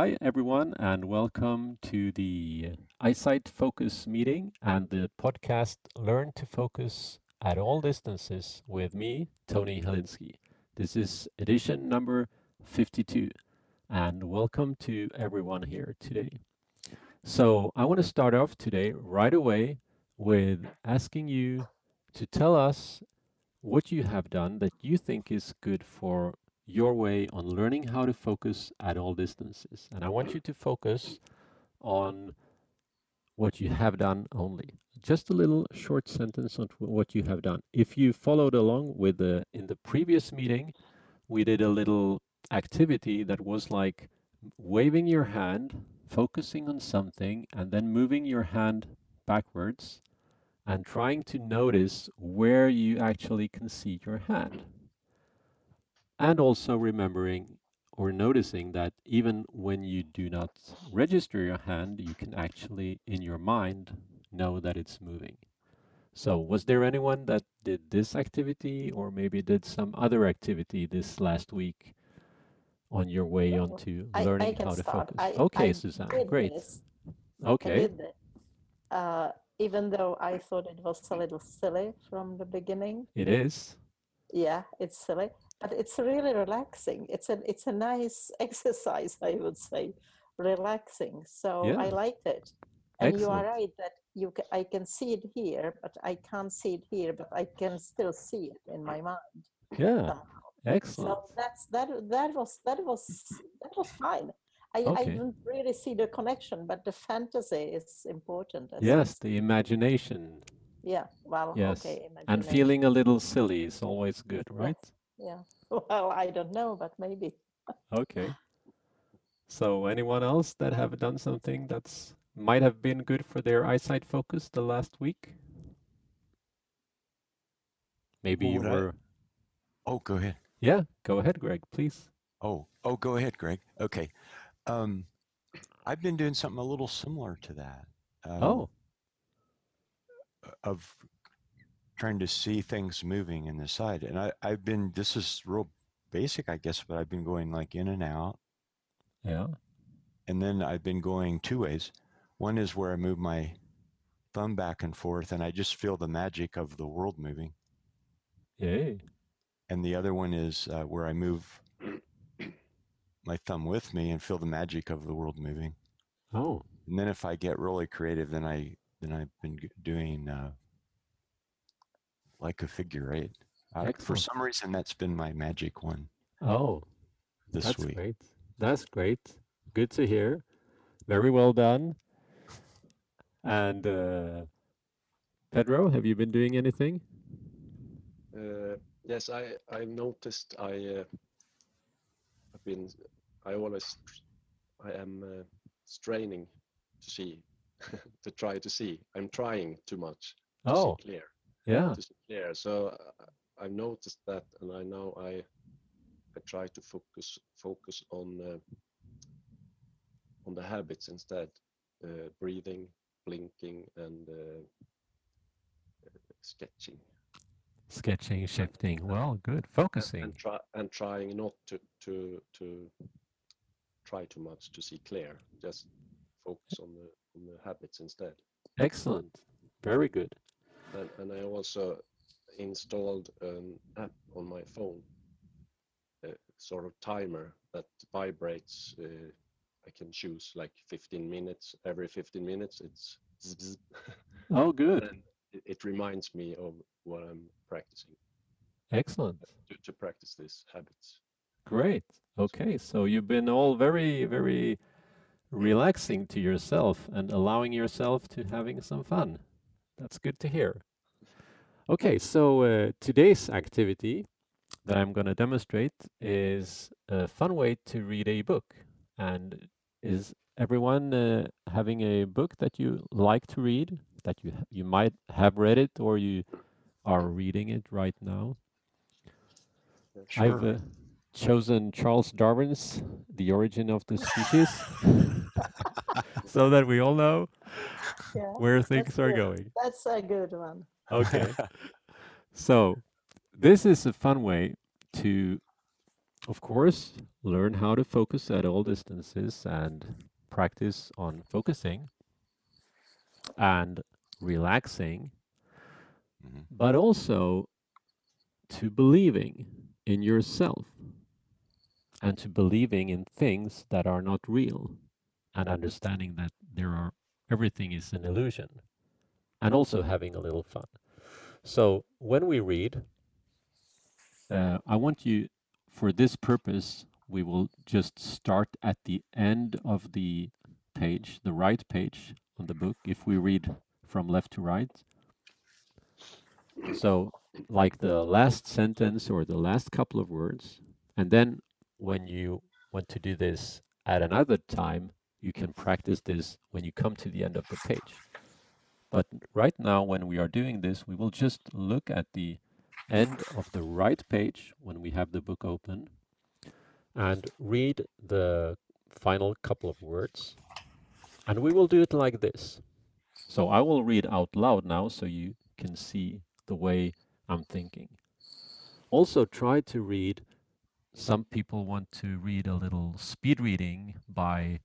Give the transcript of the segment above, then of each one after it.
Hi, everyone, and welcome to the Eyesight Focus meeting and the podcast Learn to Focus at All Distances with me, Tony Helinski. This is edition number 52, and welcome to everyone here today. So, I want to start off today right away with asking you to tell us what you have done that you think is good for your way on learning how to focus at all distances. And I want you to focus on what you have done only. Just a little short sentence on what you have done. If you followed along with the in the previous meeting, we did a little activity that was like waving your hand, focusing on something, and then moving your hand backwards and trying to notice where you actually can see your hand and also remembering or noticing that even when you do not register your hand, you can actually, in your mind, know that it's moving. So, was there anyone that did this activity or maybe did some other activity this last week on your way No, onto I, I learning can how to start. focus? I, Okay, I Susanne, did great. this. I Okay. Uh, even though I thought it was a little silly from the beginning. it is. Yeah, it's silly, but it's really relaxing. It's a it's a nice exercise, I would say, relaxing. So I like it. And you are right that you ca I can see it here, but I can't see it here, but I can still see it in my mind Yeah, somehow. excellent. So that's that that was that was that was fine. I, I didn't really see the connection, but the fantasy is important, Yes, the imagination. Yeah, well, Yes. okay, And feeling a little silly is always good, Yes, right? Yeah. Well, I don't know, but maybe. Okay. So anyone else that have done something that's might have been good for their eyesight focus the last week? Maybe Well, you what I were, oh, go ahead. yeah, go ahead, Greg, please. Oh, oh, go ahead, Greg. Okay. Um, I've been doing something a little similar to that. Um, Oh, of trying to see things moving in the side, and I, I've been. This is real basic, I guess, but I've been going like in and out, yeah. and then I've been going two ways. One is where I move my thumb back and forth, and I just feel the magic of the world moving. Yay. And the other one is uh, where I move my thumb with me and feel the magic of the world moving. Oh, And then if I get really creative, then I then I've been doing uh, like a figure eight. I, for some reason, that's been my magic one Oh, this that's week. great. That's great. Good to hear. Very well done. And uh, Pedro, have you been doing anything? Uh, yes, I I've noticed I uh, I've been I always I am uh, straining to see to try to see. I'm trying too much to see Oh, clear yeah. clear. So uh, I've noticed that, and I now I I try to focus focus on uh, on the habits instead, uh, breathing, blinking, and uh, sketching. Sketching, shifting. Well, good. and, Focusing. and try and trying not to to to try too much to see clear. Just focus on the on the habits instead. Excellent. Very good. And and I also installed an app on my phone, a sort of timer that vibrates. Uh, I can choose like 15 minutes. Every 15 minutes, it's zzz, bzz. Oh, good. then it, it reminds me of what I'm practicing Excellent. to, to practice these habits. Great. Okay, so you've been all very, very relaxing to yourself and allowing yourself to having some fun. That's good to hear. Okay, so uh, today's activity that I'm going to demonstrate is a fun way to read a book. And is everyone uh, having a book that you like to read, that you you might have read it or you are reading it right now? yeah. I've uh, chosen Charles Darwin's The Origin of the Species so that we all know Yeah, where things are good. going. That's a good one. Okay. So, this is a fun way to of course, learn how to focus at all distances and practice on focusing and relaxing, Mhm. but also to believing in yourself and to believing in things that are not real and understanding that there are everything is an illusion and also having a little fun. So when we read, uh, I want you, for this purpose, we will just start at the end of the page, the right page on the book, if we read from left to right. So, like the last sentence or the last couple of words, and then when you want to do this at another time, you can practice this when you come to the end of the page. But right now, when we are doing this, we will just look at the end of the right page when we have the book open and read the final couple of words. And we will do it like this. So I will read out loud now so you can see the way I'm thinking. Also, try to read. Some people want to read a little speed reading by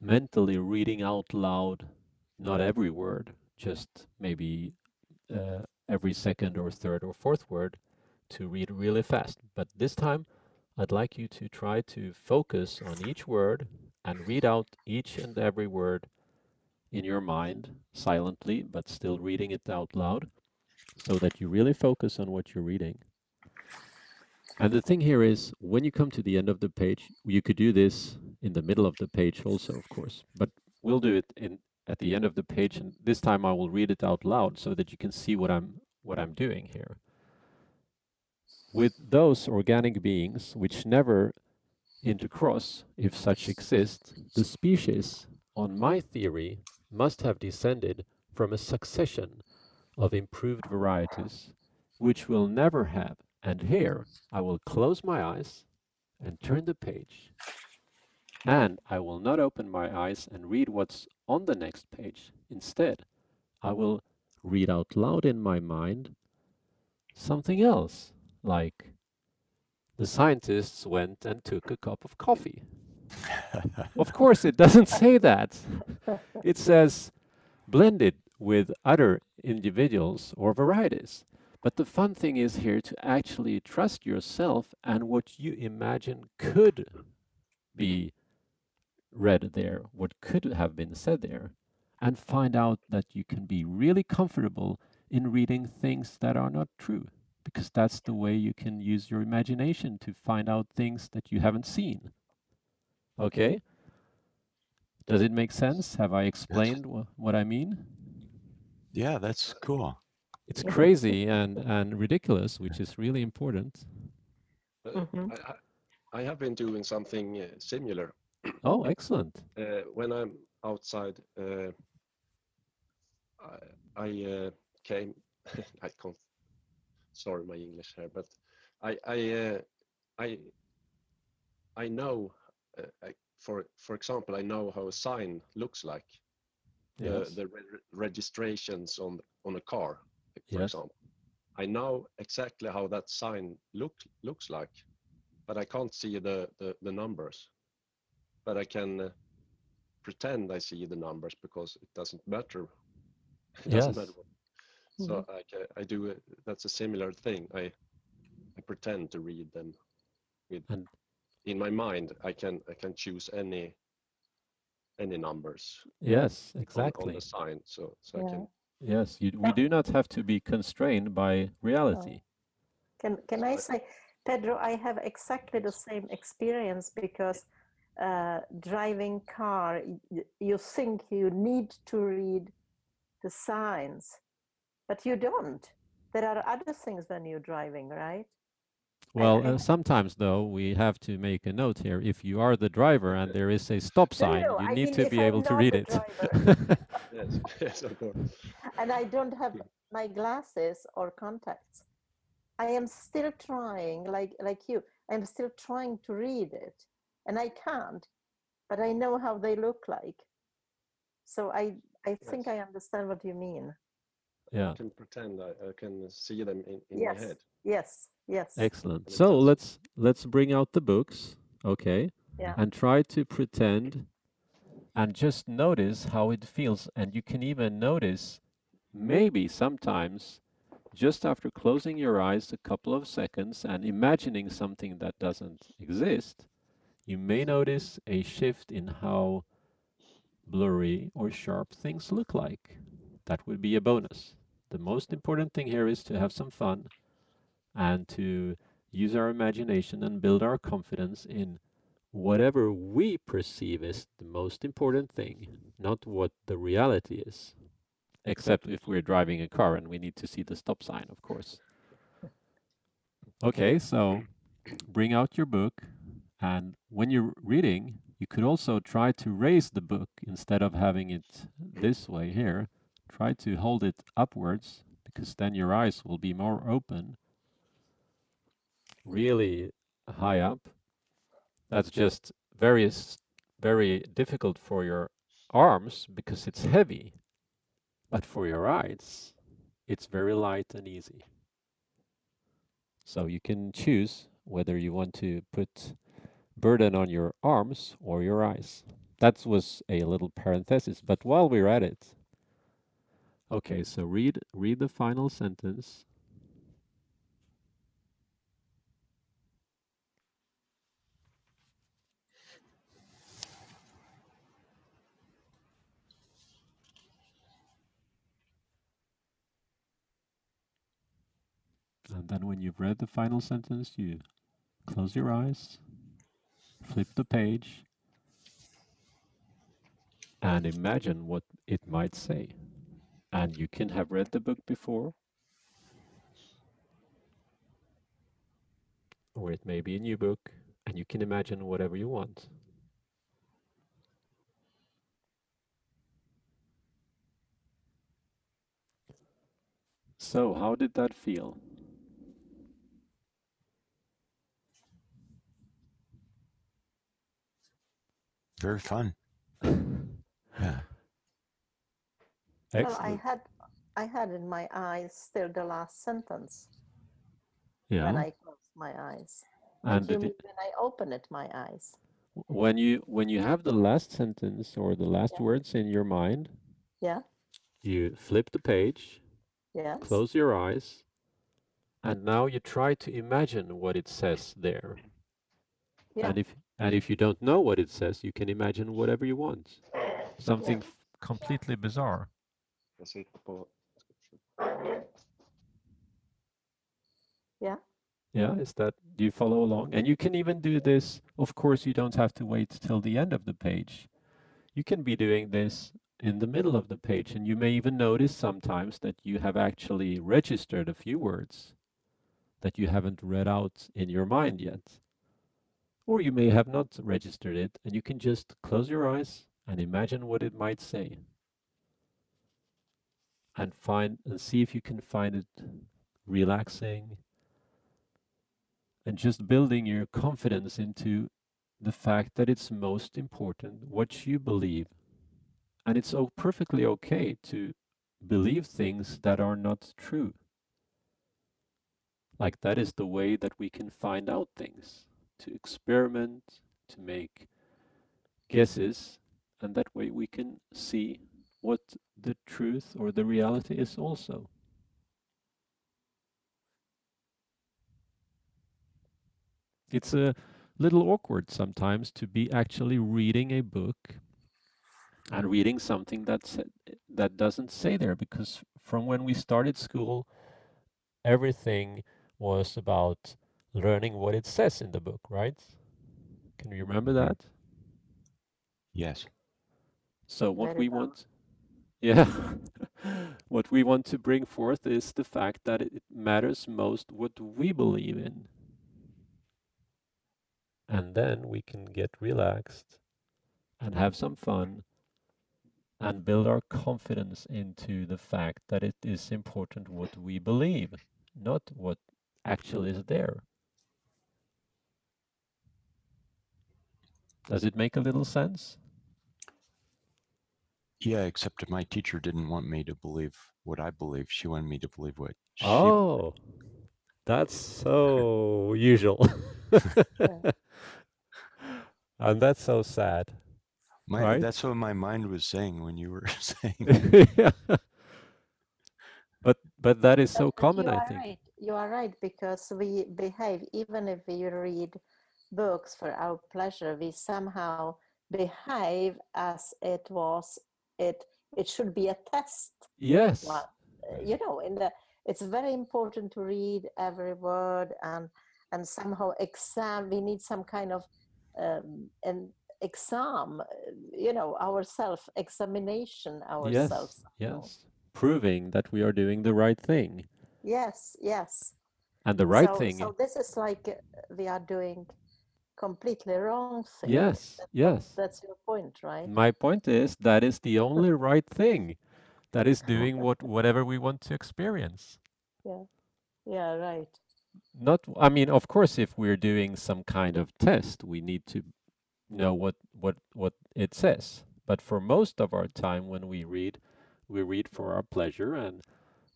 mentally reading out loud, not every word, just maybe uh, every second or third or fourth word to read really fast. But this time, I'd like you to try to focus on each word and read out each and every word in your mind silently, but still reading it out loud so that you really focus on what you're reading. And the thing here is, when you come to the end of the page, you could do this in the middle of the page also, of course, but we'll do it in at the end of the page, and this time I will read it out loud so that you can see what I'm what I'm doing here. With those organic beings which never intercross, if such exist, the species, on my theory, must have descended from a succession of improved varieties, which will never have. And here I will close my eyes and turn the page. And I will not open my eyes and read what's on the next page. Instead, I will read out loud in my mind something else, like the scientists went and took a cup of coffee. of course, it doesn't say that. It says blended with other individuals or varieties. But the fun thing is here to actually trust yourself and what you imagine could be read there, what could have been said there, and find out that you can be really comfortable in reading things that are not true, because that's the way you can use your imagination to find out things that you haven't seen. Okay? Does it make sense? Have I explained wh- what I mean? Yeah, that's cool. It's crazy and, and ridiculous, which is really important. Uh, Mhm. I, I, I have been doing something uh, similar Oh, excellent. uh, when I'm outside. Uh, I, I uh, came. I can't. Sorry, my English here, but I I uh, I I know. Uh, I, for for example, I know how a sign looks like. Yes. The the re- registrations on on a car, for Yes. example. I know exactly how that sign look looks like, but I can't see the the, the numbers. But I can uh, pretend I see the numbers because it doesn't matter. It doesn't matter. what- So I ca- I do it. That's a similar thing. I I pretend to read them with And- in my mind. I can I can choose any any numbers Yes, on- on, exactly. the sign. So so I can Yes, you, we do not have to be constrained by reality. Can can I I- say, Pedro? I have exactly the same experience because uh, driving car, you think you need to read the signs, but you don't. There are other things when you're driving, right? Well, uh, sometimes though, we have to make a note here. If you are the driver and there is a stop sign, no, you I need mean, to be I'm able to read it. yes yes of course. and I don't have my glasses or contacts. I am still trying, like like you. I'm still trying to read it, and I can't. But I know how they look like. So I I think I understand what you mean. Yeah. I can pretend I, I can see them in, in yes. my head. Yes. Yes. Excellent. So let's let's bring out the books, okay, Yeah. and try to pretend and just notice how it feels. And you can even notice maybe sometimes just after closing your eyes a couple of seconds and imagining something that doesn't exist, you may notice a shift in how blurry or sharp things look like. That would be a bonus. The most important thing here is to have some fun and to use our imagination and build our confidence in whatever we perceive as the most important thing, not what the reality is. Except if we're driving a car and we need to see the stop sign, of course. Okay, so bring out your book, and when you're reading, you could also try to raise the book instead of having it this way here. Try to hold it upwards because then your eyes will be more open really high up. That's just very very difficult for your arms because it's heavy. But for your eyes, it's very light and easy. So you can choose whether you want to put burden on your arms or your eyes. That was a little parenthesis, but while we're at it, okay, so read read the final sentence. And then when you've read the final sentence, you close your eyes, flip the page, and imagine what it might say. And you can have read the book before, or it may be a new book, and you can imagine whatever you want. So, how did that feel? Very fun. Yeah. Well, I had I had in my eyes still the last sentence Yeah. when I closed my eyes. And And you mean it- when I open it, my eyes. when you when you have the last sentence or the last Yeah. words in your mind, Yeah. you flip the page, Yes. close your eyes, and now you try to imagine what it says there. Yeah. And if and if you don't know what it says, you can imagine whatever you want. Something completely bizarre. Jag sitter på... Yeah. Yeah, is that do you follow along? And you can even do this. Of course, you don't have to wait till the end of the page. You can be doing this in the middle of the page, and you may even notice sometimes that you have actually registered a few words that you haven't read out in your mind yet. Or you may have not registered it, and you can just close your eyes and imagine what it might say. And find and see if you can find it relaxing and just building your confidence into the fact that it's most important what you believe. And it's so perfectly okay to believe things that are not true. Like that is the way that we can find out things, to experiment, to make guesses, and that way we can see what the truth or the reality is also. It's a little awkward sometimes to be actually reading a book and reading something that's that doesn't say there because from when we started school everything was about learning what it says in the book right? Can you remember that? Yes. so what we want yeah what we want to bring forth is the fact that it matters most what we believe in. And then we can get relaxed and have some fun and build our confidence into the fact that it is important what we believe, not what actually is there. Does it make a little sense? Yeah, except my teacher didn't want me to believe what I believe. She wanted me to believe what she. Oh, that's so usual. And that's so sad. my, right. That's what my mind was saying when you were saying. yeah. But but that is so But common, I think. Right. You are right because we behave even if we read books for our pleasure, we somehow behave as it was it it should be a test. Yes. Well, you know, in the it's very important to read every word and and somehow exam. We need some kind of um, an exam. You know, our self examination ourselves. Yes. somehow. Yes. Proving that we are doing the right thing. Yes. Yes. And the right so, thing. So this is like we are doing completely wrong thing. Yes. That's, Yes. that's your point, right? My point is that is the only right thing. That is doing what whatever we want to experience. Yeah, Yeah, right. Not I mean, of course if we're doing some kind of test, we need to know what what what it says. But for most of our time when we read, we read for our pleasure and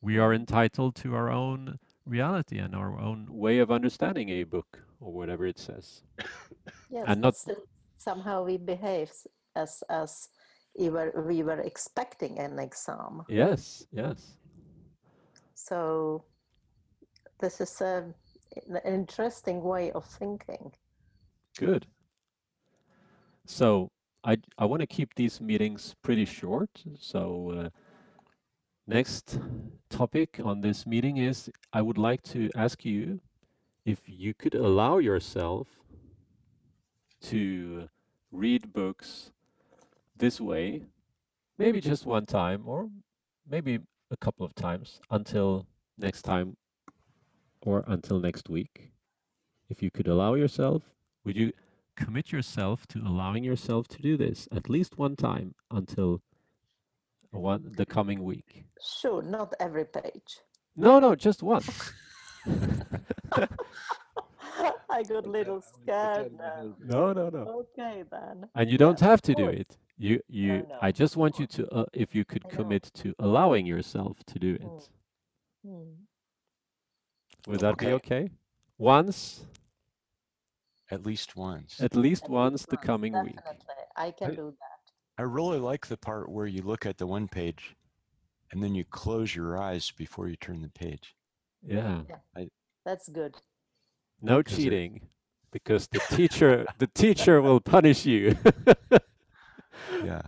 we are entitled to our own reality and our own way of understanding a book or whatever it says. Yes, And not- somehow we behave as as we were we were expecting an exam. Yes, yes. So this is a, an interesting way of thinking. Good. So I I want to keep these meetings pretty short. So uh, next topic on this meeting is I would like to ask you if you could allow yourself to read books this way, maybe just one time or maybe a couple of times until next time or until next week. If you could allow yourself, would you commit yourself to allowing yourself to do this at least one time until one the coming week? Sure, not every page. No, no, just one. I got a little scared now. No, no, no. Okay then. And you don't have to do it. You you no, I just want you to uh, if you could commit to allowing yourself to do it. Mm. Would that be Okay. okay? Once, At least once. at least At once least the once, coming week. I can I- do that. I really like the part where you look at the one page and then you close your eyes before you turn the page. Yeah. That's good. No Because it- cheating because the teacher the teacher will punish you. Yeah.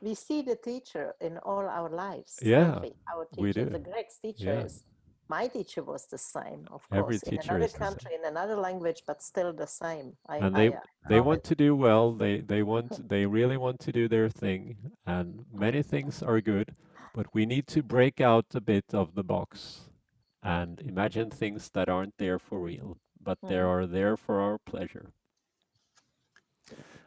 We see the teacher in all our lives. don't Yeah, we? Our we teacher, the do. Greg's teacher Yeah. My teacher was the same, of Every course, in teacher another is the country, in another language, but still the same. I, and they I, uh, they want it. to do well they they want they really want to do their thing and many things are good but we need to break out a bit of the box and imagine things that aren't there for real but they Mhm. are there for our pleasure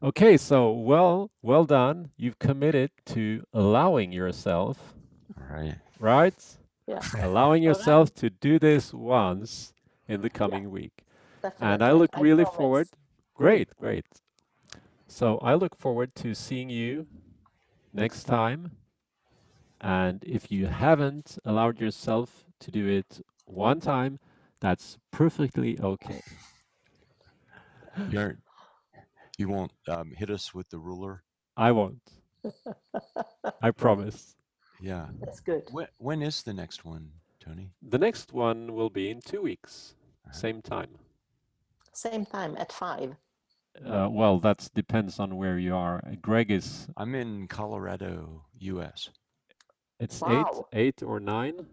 okay so well well done you've committed to allowing yourself right? right. right Yeah, allowing yourself to do this once in the coming week and I definitely, look really promise. forward. Great, great. So I look forward to seeing you next time. And if you haven't allowed yourself to do it one time, that's perfectly okay. You aren't, you won't um, hit us with the ruler. I won't. I promise. Yeah. That's good. When, when is the next one, Tony? The next one will be in two weeks, Uh-huh. same time. Same time at five. Uh, well, that depends on where you are. Uh, Greg is, I'm in Colorado, U.S. it's Wow. eight, eight or nine,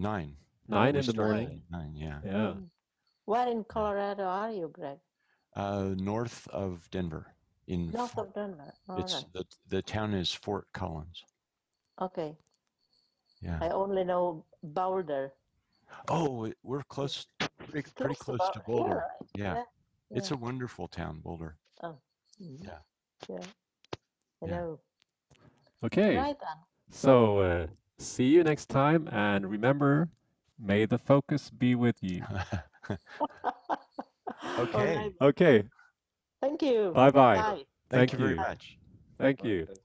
Nine. nine We in the morning. Nine, yeah. Yeah. Mm. Where in Colorado are you, Greg? Uh, north of Denver. In North Fort- of Denver. All it's right. the the town is Fort Collins. Okay. Yeah. I only know Boulder. Oh, we're close, pretty, pretty close to Boul- Boulder. right. Yeah. It's yeah. a wonderful town, Boulder. Mhm. yeah. Yeah. Hello. Okay. Right then. So, uh, see you next time, and remember, may the focus be with you. Okay. right. Okay, Thank you. bye bye. Bye. Thank Thank you very you. much. Thank you. Okay.